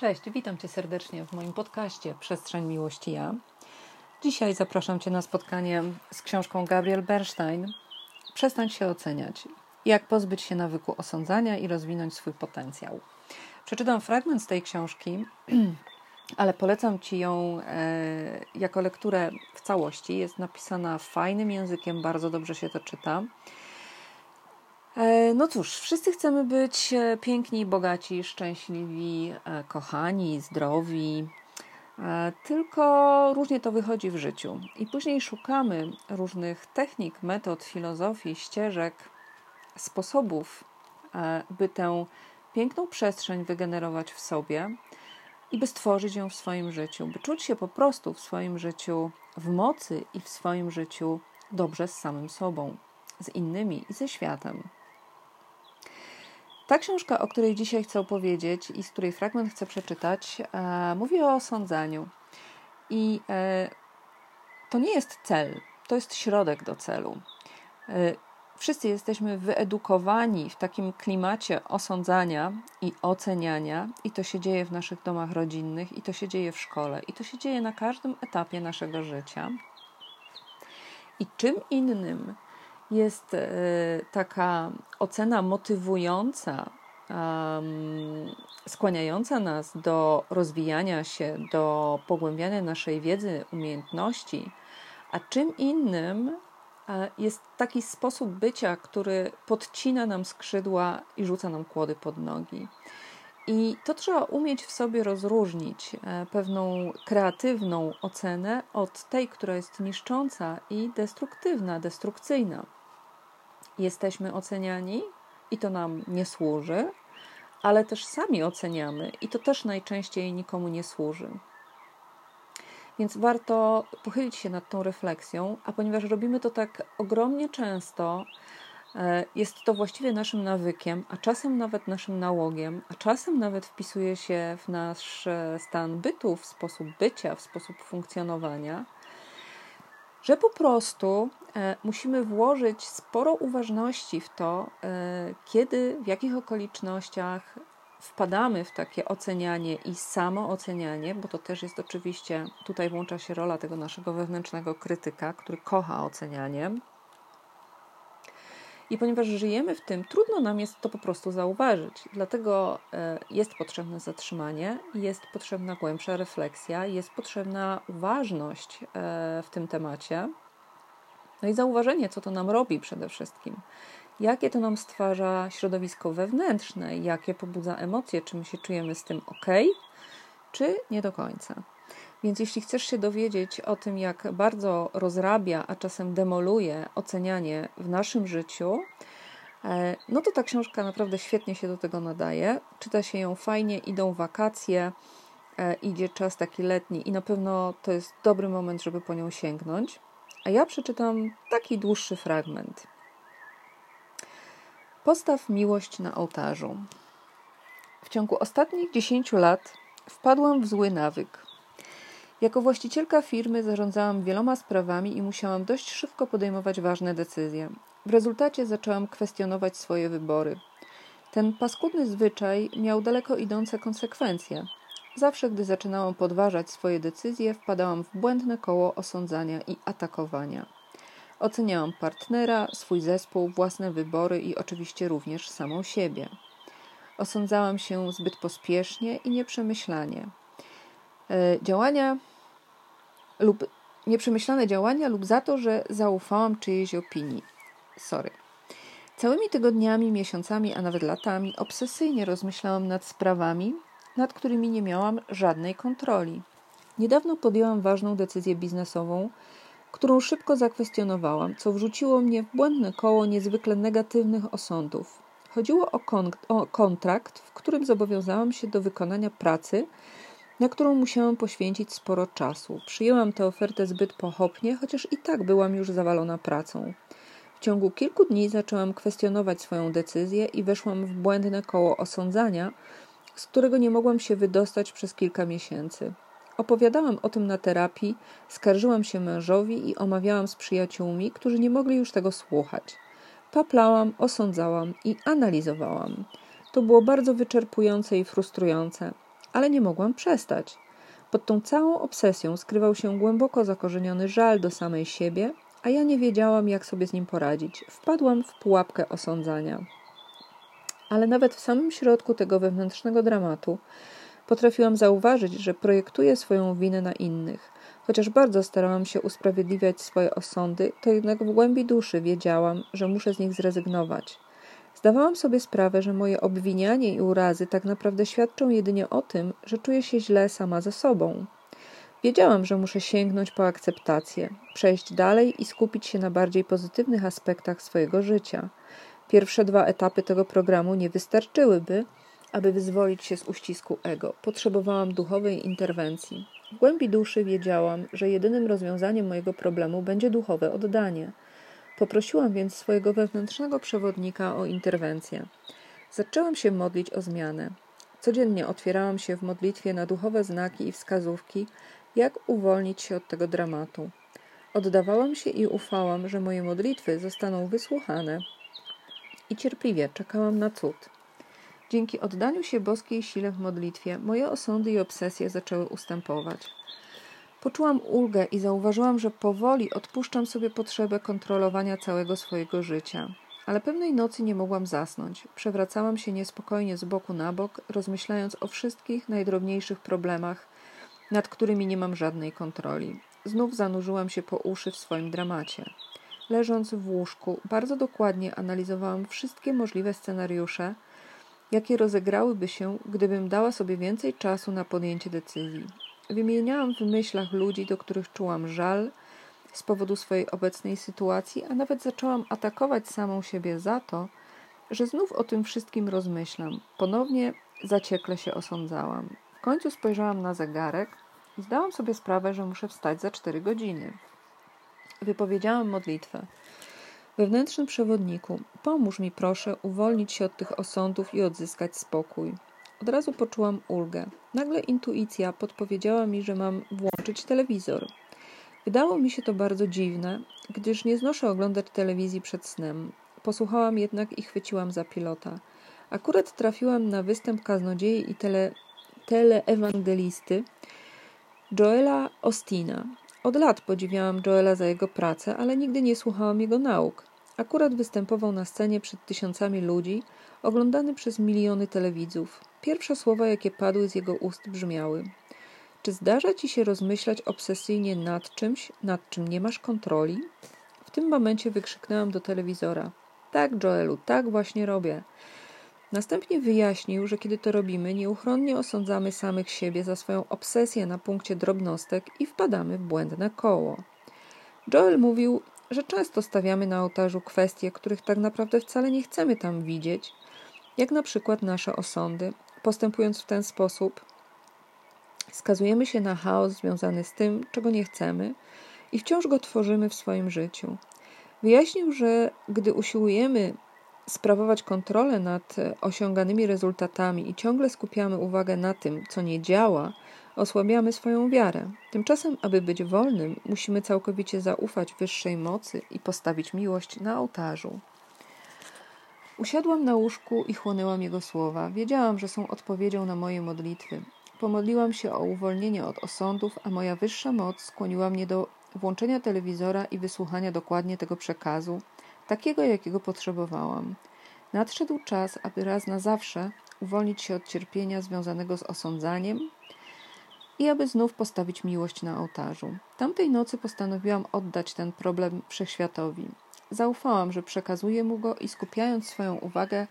Cześć, witam Cię serdecznie w moim podcaście Przestrzeń Miłości Ja. Dzisiaj zapraszam Cię na spotkanie z książką Gabriel Bernstein Przestań się oceniać. Jak pozbyć się nawyku osądzania i rozwinąć swój potencjał. Przeczytam fragment z tej książki, ale polecam Ci ją e, jako lekturę w całości. Jest napisana fajnym językiem, bardzo dobrze się to czyta. E, no cóż, wszyscy chcemy być e, piękni, bogaci, szczęśliwi, e, kochani, zdrowi, tylko różnie to wychodzi w życiu. I później szukamy różnych technik, metod, filozofii, ścieżek, sposobów, by tę piękną przestrzeń wygenerować w sobie i by stworzyć ją w swoim życiu, by czuć się po prostu w swoim życiu w mocy i w swoim życiu dobrze z samym sobą, z innymi i ze światem. Ta książka, o której dzisiaj chcę opowiedzieć i z której fragment chcę przeczytać, e, mówi o osądzaniu. I e, to nie jest cel, to jest środek do celu. E, wszyscy jesteśmy wyedukowani w takim klimacie osądzania i oceniania, i to się dzieje w naszych domach rodzinnych, i to się dzieje w szkole, i to się dzieje na każdym etapie naszego życia. I czym innym jest e, taka ocena motywująca, skłaniająca nas do rozwijania się, do pogłębiania naszej wiedzy, umiejętności, a czym innym e, jest taki sposób bycia, który podcina nam skrzydła i rzuca nam kłody pod nogi. I to trzeba umieć w sobie rozróżnić e, pewną kreatywną ocenę od tej, która jest niszcząca i destruktywna, destrukcyjna jesteśmy oceniani i to nam nie służy, ale też sami oceniamy i to też najczęściej nikomu nie służy. Więc warto pochylić się nad tą refleksją, a ponieważ robimy to tak ogromnie często, e, jest to właściwie naszym nawykiem, a czasem nawet naszym nałogiem, a czasem nawet wpisuje się w nasz e, stan bytu, w sposób bycia, w sposób funkcjonowania że po prostu musimy włożyć sporo uważności w to, e, kiedy, w jakich okolicznościach wpadamy w takie ocenianie i samoocenianie, bo to też jest oczywiście, tutaj włącza się rola tego naszego wewnętrznego krytyka, który kocha ocenianie, i ponieważ żyjemy w tym, trudno nam jest to po prostu zauważyć. Dlatego e, jest potrzebne zatrzymanie, jest potrzebna głębsza refleksja, jest potrzebna uważność e, w tym temacie. No i zauważenie, co to nam robi przede wszystkim. Jakie to nam stwarza środowisko wewnętrzne, jakie pobudza emocje, czy my się czujemy z tym ok, czy nie do końca. Więc jeśli chcesz się dowiedzieć o tym, jak bardzo rozrabia, a czasem demoluje ocenianie w naszym życiu, e, no to ta książka naprawdę świetnie się do tego nadaje. Czyta się ją fajnie, idą wakacje, e, idzie czas taki letni i na pewno to jest dobry moment, żeby po nią sięgnąć. A ja przeczytam taki dłuższy fragment. Postaw miłość na ołtarzu. W ciągu ostatnich 10 lat wpadłam w zły nawyk jako właścicielka firmy zarządzałam wieloma sprawami i musiałam dość szybko podejmować ważne decyzje. W rezultacie zaczęłam kwestionować swoje wybory. Ten paskudny zwyczaj miał daleko idące konsekwencje. Zawsze, gdy zaczynałam podważać swoje decyzje, wpadałam w błędne koło osądzania i atakowania. Oceniałam partnera, swój zespół, własne wybory i oczywiście również samą siebie. Osądzałam się zbyt pospiesznie i nieprzemyślanie. E, działania lub nieprzemyślane działania lub za to, że zaufałam czyjejś opinii. Sorry. Całymi tygodniami, miesiącami, a nawet latami obsesyjnie rozmyślałam nad sprawami, nad którymi nie miałam żadnej kontroli. Niedawno podjęłam ważną decyzję biznesową, którą szybko zakwestionowałam, co wrzuciło mnie w błędne koło niezwykle negatywnych osądów. Chodziło o, kon o kontrakt, w którym zobowiązałam się do wykonania pracy, na którą musiałam poświęcić sporo czasu. Przyjęłam tę ofertę zbyt pochopnie, chociaż i tak byłam już zawalona pracą. W ciągu kilku dni zaczęłam kwestionować swoją decyzję i weszłam w błędne koło osądzania, z którego nie mogłam się wydostać przez kilka miesięcy. Opowiadałam o tym na terapii, skarżyłam się mężowi i omawiałam z przyjaciółmi, którzy nie mogli już tego słuchać. Paplałam, osądzałam i analizowałam. To było bardzo wyczerpujące i frustrujące ale nie mogłam przestać. Pod tą całą obsesją skrywał się głęboko zakorzeniony żal do samej siebie, a ja nie wiedziałam, jak sobie z nim poradzić. Wpadłam w pułapkę osądzania. Ale nawet w samym środku tego wewnętrznego dramatu potrafiłam zauważyć, że projektuję swoją winę na innych. Chociaż bardzo starałam się usprawiedliwiać swoje osądy, to jednak w głębi duszy wiedziałam, że muszę z nich zrezygnować. Zdawałam sobie sprawę, że moje obwinianie i urazy tak naprawdę świadczą jedynie o tym, że czuję się źle sama ze sobą. Wiedziałam, że muszę sięgnąć po akceptację, przejść dalej i skupić się na bardziej pozytywnych aspektach swojego życia. Pierwsze dwa etapy tego programu nie wystarczyłyby, aby wyzwolić się z uścisku ego. Potrzebowałam duchowej interwencji. W głębi duszy wiedziałam, że jedynym rozwiązaniem mojego problemu będzie duchowe oddanie. Poprosiłam więc swojego wewnętrznego przewodnika o interwencję. Zaczęłam się modlić o zmianę. Codziennie otwierałam się w modlitwie na duchowe znaki i wskazówki, jak uwolnić się od tego dramatu. Oddawałam się i ufałam, że moje modlitwy zostaną wysłuchane. I cierpliwie czekałam na cud. Dzięki oddaniu się boskiej sile w modlitwie, moje osądy i obsesje zaczęły ustępować. Poczułam ulgę i zauważyłam, że powoli odpuszczam sobie potrzebę kontrolowania całego swojego życia. Ale pewnej nocy nie mogłam zasnąć. Przewracałam się niespokojnie z boku na bok, rozmyślając o wszystkich najdrobniejszych problemach, nad którymi nie mam żadnej kontroli. Znów zanurzyłam się po uszy w swoim dramacie. Leżąc w łóżku, bardzo dokładnie analizowałam wszystkie możliwe scenariusze, jakie rozegrałyby się, gdybym dała sobie więcej czasu na podjęcie decyzji. Wymieniałam w myślach ludzi, do których czułam żal z powodu swojej obecnej sytuacji, a nawet zaczęłam atakować samą siebie za to, że znów o tym wszystkim rozmyślam. Ponownie zaciekle się osądzałam. W końcu spojrzałam na zegarek i zdałam sobie sprawę, że muszę wstać za cztery godziny. Wypowiedziałam modlitwę. Wewnętrzny przewodniku, pomóż mi proszę uwolnić się od tych osądów i odzyskać spokój. Od razu poczułam ulgę. Nagle intuicja podpowiedziała mi, że mam włączyć telewizor. Wydało mi się to bardzo dziwne, gdyż nie znoszę oglądać telewizji przed snem. Posłuchałam jednak i chwyciłam za pilota. Akurat trafiłam na występ kaznodziei i tele, teleewangelisty Joela Ostina. Od lat podziwiałam Joela za jego pracę, ale nigdy nie słuchałam jego nauk. Akurat występował na scenie przed tysiącami ludzi, oglądany przez miliony telewidzów. Pierwsze słowa, jakie padły z jego ust, brzmiały: Czy zdarza ci się rozmyślać obsesyjnie nad czymś, nad czym nie masz kontroli? W tym momencie wykrzyknęłam do telewizora: Tak, Joelu, tak właśnie robię. Następnie wyjaśnił, że kiedy to robimy, nieuchronnie osądzamy samych siebie za swoją obsesję na punkcie drobnostek i wpadamy w błędne koło. Joel mówił, że często stawiamy na ołtarzu kwestie, których tak naprawdę wcale nie chcemy tam widzieć, jak na przykład nasze osądy. Postępując w ten sposób, skazujemy się na chaos związany z tym, czego nie chcemy i wciąż go tworzymy w swoim życiu. Wyjaśnił, że gdy usiłujemy sprawować kontrolę nad osiąganymi rezultatami i ciągle skupiamy uwagę na tym, co nie działa, osłabiamy swoją wiarę. Tymczasem, aby być wolnym, musimy całkowicie zaufać wyższej mocy i postawić miłość na ołtarzu. Usiadłam na łóżku i chłonęłam jego słowa. Wiedziałam, że są odpowiedzią na moje modlitwy. Pomodliłam się o uwolnienie od osądów, a moja wyższa moc skłoniła mnie do włączenia telewizora i wysłuchania dokładnie tego przekazu, takiego jakiego potrzebowałam. Nadszedł czas, aby raz na zawsze uwolnić się od cierpienia związanego z osądzaniem i aby znów postawić miłość na ołtarzu. Tamtej nocy postanowiłam oddać ten problem wszechświatowi. Zaufałam, że przekazuję mu go i skupiając swoją uwagę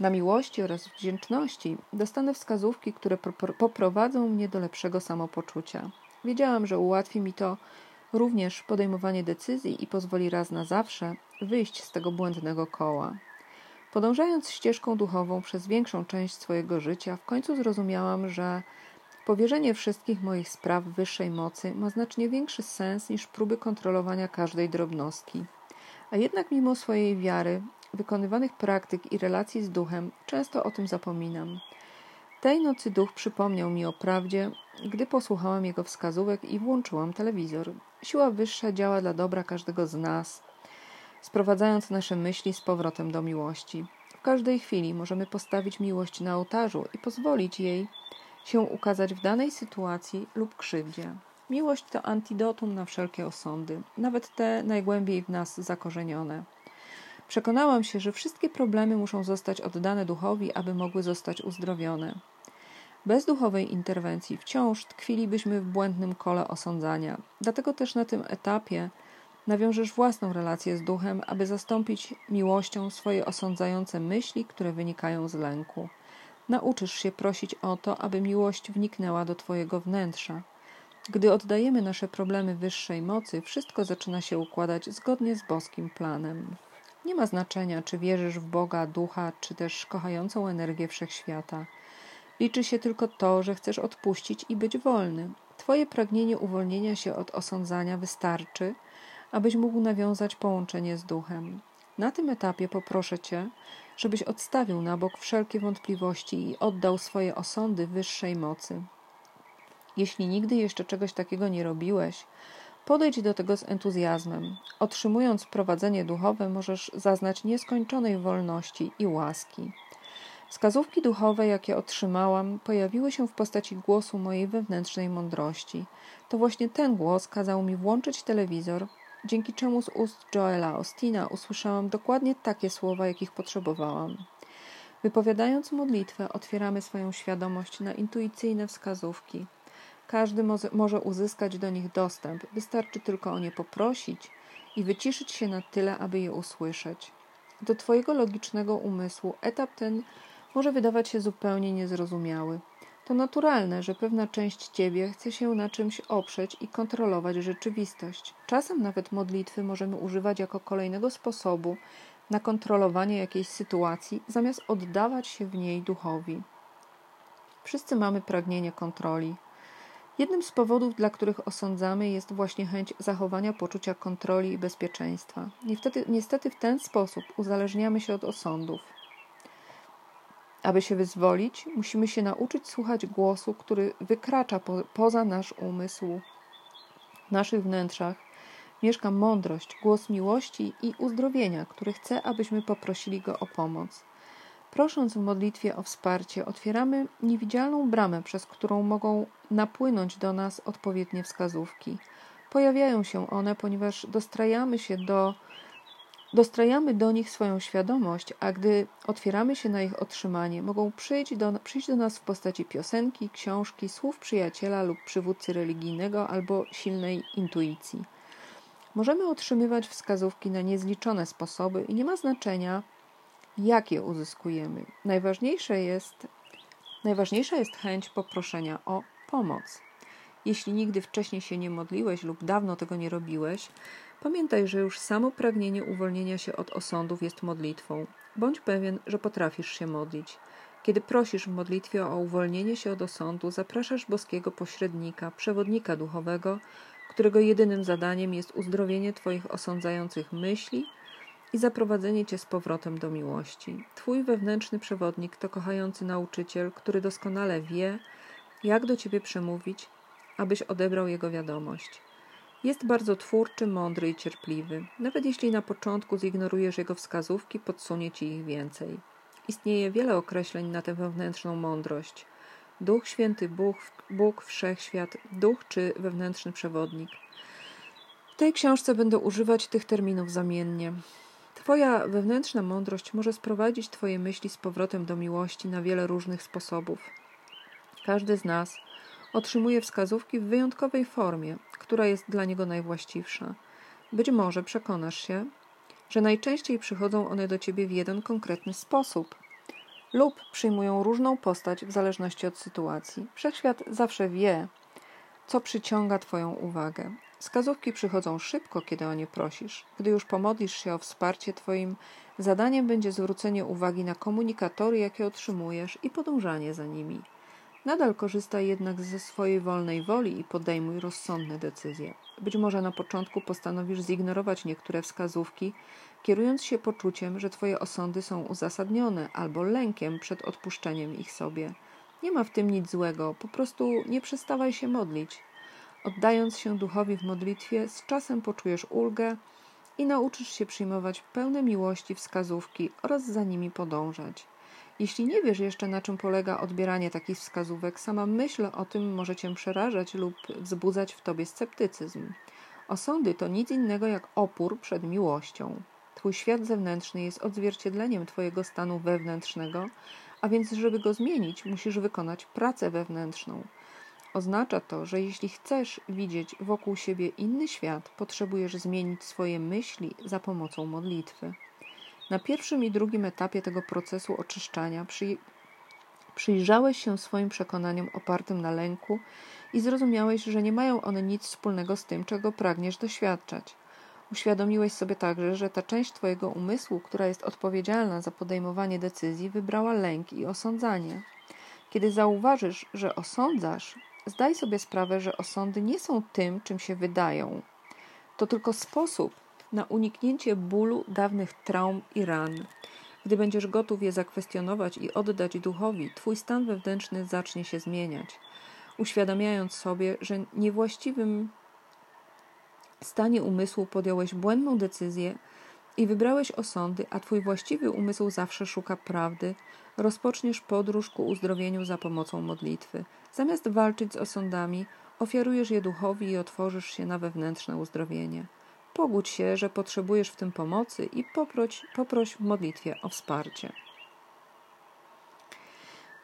na miłości oraz wdzięczności, dostanę wskazówki, które poprowadzą mnie do lepszego samopoczucia. Wiedziałam, że ułatwi mi to również podejmowanie decyzji i pozwoli raz na zawsze wyjść z tego błędnego koła. Podążając ścieżką duchową przez większą część swojego życia, w końcu zrozumiałam, że powierzenie wszystkich moich spraw wyższej mocy ma znacznie większy sens niż próby kontrolowania każdej drobnostki. A jednak mimo swojej wiary, wykonywanych praktyk i relacji z duchem, często o tym zapominam. Tej nocy duch przypomniał mi o prawdzie, gdy posłuchałam jego wskazówek i włączyłam telewizor. Siła wyższa działa dla dobra każdego z nas, sprowadzając nasze myśli z powrotem do miłości. W każdej chwili możemy postawić miłość na ołtarzu i pozwolić jej się ukazać w danej sytuacji lub krzywdzie. Miłość to antidotum na wszelkie osądy, nawet te najgłębiej w nas zakorzenione. Przekonałam się, że wszystkie problemy muszą zostać oddane duchowi, aby mogły zostać uzdrowione. Bez duchowej interwencji wciąż tkwilibyśmy w błędnym kole osądzania. Dlatego też na tym etapie nawiążesz własną relację z duchem, aby zastąpić miłością swoje osądzające myśli, które wynikają z lęku. Nauczysz się prosić o to, aby miłość wniknęła do Twojego wnętrza. Gdy oddajemy nasze problemy wyższej mocy, wszystko zaczyna się układać zgodnie z boskim planem. Nie ma znaczenia, czy wierzysz w Boga, ducha, czy też kochającą energię wszechświata. Liczy się tylko to, że chcesz odpuścić i być wolny. Twoje pragnienie uwolnienia się od osądzania wystarczy, abyś mógł nawiązać połączenie z duchem. Na tym etapie poproszę Cię, żebyś odstawił na bok wszelkie wątpliwości i oddał swoje osądy wyższej mocy. Jeśli nigdy jeszcze czegoś takiego nie robiłeś, podejdź do tego z entuzjazmem. Otrzymując prowadzenie duchowe, możesz zaznać nieskończonej wolności i łaski. Wskazówki duchowe, jakie otrzymałam, pojawiły się w postaci głosu mojej wewnętrznej mądrości. To właśnie ten głos kazał mi włączyć telewizor, dzięki czemu z ust Joela Austina usłyszałam dokładnie takie słowa, jakich potrzebowałam. Wypowiadając modlitwę, otwieramy swoją świadomość na intuicyjne wskazówki. Każdy może uzyskać do nich dostęp, wystarczy tylko o nie poprosić i wyciszyć się na tyle, aby je usłyszeć. Do Twojego logicznego umysłu etap ten może wydawać się zupełnie niezrozumiały. To naturalne, że pewna część ciebie chce się na czymś oprzeć i kontrolować rzeczywistość. Czasem nawet modlitwy możemy używać jako kolejnego sposobu na kontrolowanie jakiejś sytuacji, zamiast oddawać się w niej duchowi. Wszyscy mamy pragnienie kontroli. Jednym z powodów, dla których osądzamy, jest właśnie chęć zachowania poczucia kontroli i bezpieczeństwa. Niestety, niestety w ten sposób uzależniamy się od osądów. Aby się wyzwolić, musimy się nauczyć słuchać głosu, który wykracza po, poza nasz umysł. W naszych wnętrzach mieszka mądrość, głos miłości i uzdrowienia, który chce, abyśmy poprosili go o pomoc. Prosząc w modlitwie o wsparcie, otwieramy niewidzialną bramę, przez którą mogą napłynąć do nas odpowiednie wskazówki. Pojawiają się one, ponieważ dostrajamy się do Dostrajamy do nich swoją świadomość, a gdy otwieramy się na ich otrzymanie, mogą przyjść do, przyjść do nas w postaci piosenki, książki, słów przyjaciela lub przywódcy religijnego albo silnej intuicji. Możemy otrzymywać wskazówki na niezliczone sposoby i nie ma znaczenia, jak je uzyskujemy. Najważniejsze jest, najważniejsza jest chęć poproszenia o pomoc. Jeśli nigdy wcześniej się nie modliłeś lub dawno tego nie robiłeś, Pamiętaj, że już samo pragnienie uwolnienia się od osądów jest modlitwą. Bądź pewien, że potrafisz się modlić. Kiedy prosisz w modlitwie o uwolnienie się od osądu, zapraszasz boskiego pośrednika, przewodnika duchowego, którego jedynym zadaniem jest uzdrowienie Twoich osądzających myśli i zaprowadzenie Cię z powrotem do miłości. Twój wewnętrzny przewodnik to kochający nauczyciel, który doskonale wie, jak do Ciebie przemówić, abyś odebrał jego wiadomość. Jest bardzo twórczy, mądry i cierpliwy. Nawet jeśli na początku zignorujesz jego wskazówki, podsunie ci ich więcej. Istnieje wiele określeń na tę wewnętrzną mądrość. Duch, święty Bóg, Bóg, wszechświat, duch czy wewnętrzny przewodnik. W tej książce będę używać tych terminów zamiennie. Twoja wewnętrzna mądrość może sprowadzić Twoje myśli z powrotem do miłości na wiele różnych sposobów. Każdy z nas otrzymuje wskazówki w wyjątkowej formie, która jest dla niego najwłaściwsza. Być może przekonasz się, że najczęściej przychodzą one do ciebie w jeden konkretny sposób lub przyjmują różną postać w zależności od sytuacji. Wszechświat zawsze wie, co przyciąga Twoją uwagę. Wskazówki przychodzą szybko, kiedy o nie prosisz. Gdy już pomodlisz się o wsparcie, Twoim zadaniem będzie zwrócenie uwagi na komunikatory, jakie otrzymujesz i podążanie za nimi. Nadal korzystaj jednak ze swojej wolnej woli i podejmuj rozsądne decyzje. Być może na początku postanowisz zignorować niektóre wskazówki, kierując się poczuciem, że Twoje osądy są uzasadnione albo lękiem przed odpuszczeniem ich sobie. Nie ma w tym nic złego, po prostu nie przestawaj się modlić. Oddając się duchowi w modlitwie, z czasem poczujesz ulgę i nauczysz się przyjmować pełne miłości wskazówki oraz za nimi podążać. Jeśli nie wiesz jeszcze, na czym polega odbieranie takich wskazówek, sama myśl o tym może cię przerażać lub wzbudzać w tobie sceptycyzm. Osądy to nic innego jak opór przed miłością. Twój świat zewnętrzny jest odzwierciedleniem Twojego stanu wewnętrznego, a więc, żeby go zmienić, musisz wykonać pracę wewnętrzną. Oznacza to, że jeśli chcesz widzieć wokół siebie inny świat, potrzebujesz zmienić swoje myśli za pomocą modlitwy. Na pierwszym i drugim etapie tego procesu oczyszczania przy... przyjrzałeś się swoim przekonaniom opartym na lęku i zrozumiałeś, że nie mają one nic wspólnego z tym, czego pragniesz doświadczać. Uświadomiłeś sobie także, że ta część Twojego umysłu, która jest odpowiedzialna za podejmowanie decyzji, wybrała lęk i osądzanie. Kiedy zauważysz, że osądzasz, zdaj sobie sprawę, że osądy nie są tym, czym się wydają. To tylko sposób na uniknięcie bólu dawnych traum i ran. Gdy będziesz gotów je zakwestionować i oddać duchowi, Twój stan wewnętrzny zacznie się zmieniać, uświadamiając sobie, że niewłaściwym stanie umysłu podjąłeś błędną decyzję i wybrałeś osądy, a twój właściwy umysł zawsze szuka prawdy, rozpoczniesz podróż ku uzdrowieniu za pomocą modlitwy. Zamiast walczyć z osądami, ofiarujesz je duchowi i otworzysz się na wewnętrzne uzdrowienie. Pogódź się, że potrzebujesz w tym pomocy i poproś, poproś w modlitwie o wsparcie.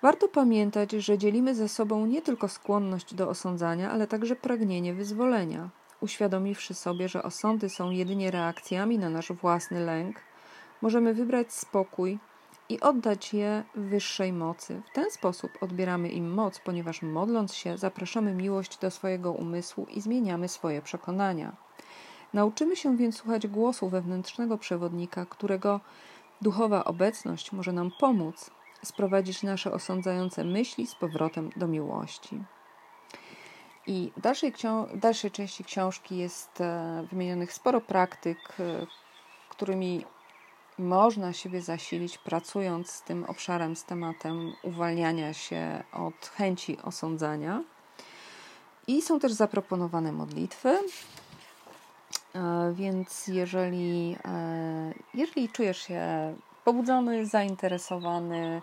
Warto pamiętać, że dzielimy ze sobą nie tylko skłonność do osądzania, ale także pragnienie wyzwolenia uświadomiwszy sobie, że osądy są jedynie reakcjami na nasz własny lęk, możemy wybrać spokój i oddać je wyższej mocy. W ten sposób odbieramy im moc, ponieważ modląc się, zapraszamy miłość do swojego umysłu i zmieniamy swoje przekonania. Nauczymy się więc słuchać głosu wewnętrznego przewodnika, którego duchowa obecność może nam pomóc sprowadzić nasze osądzające myśli z powrotem do miłości. I w dalszej, w dalszej części książki jest e, wymienionych sporo praktyk, e, którymi można siebie zasilić, pracując z tym obszarem, z tematem uwalniania się od chęci osądzania. I są też zaproponowane modlitwy. E, więc jeżeli, jeżeli czujesz się pobudzony, zainteresowany,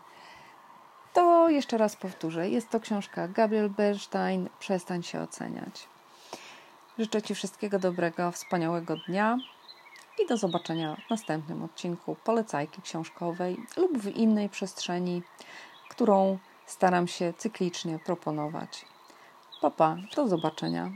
to jeszcze raz powtórzę. Jest to książka Gabriel Bernstein. Przestań się oceniać. Życzę Ci wszystkiego dobrego, wspaniałego dnia i do zobaczenia w następnym odcinku polecajki książkowej lub w innej przestrzeni, którą staram się cyklicznie proponować. Papa, do zobaczenia.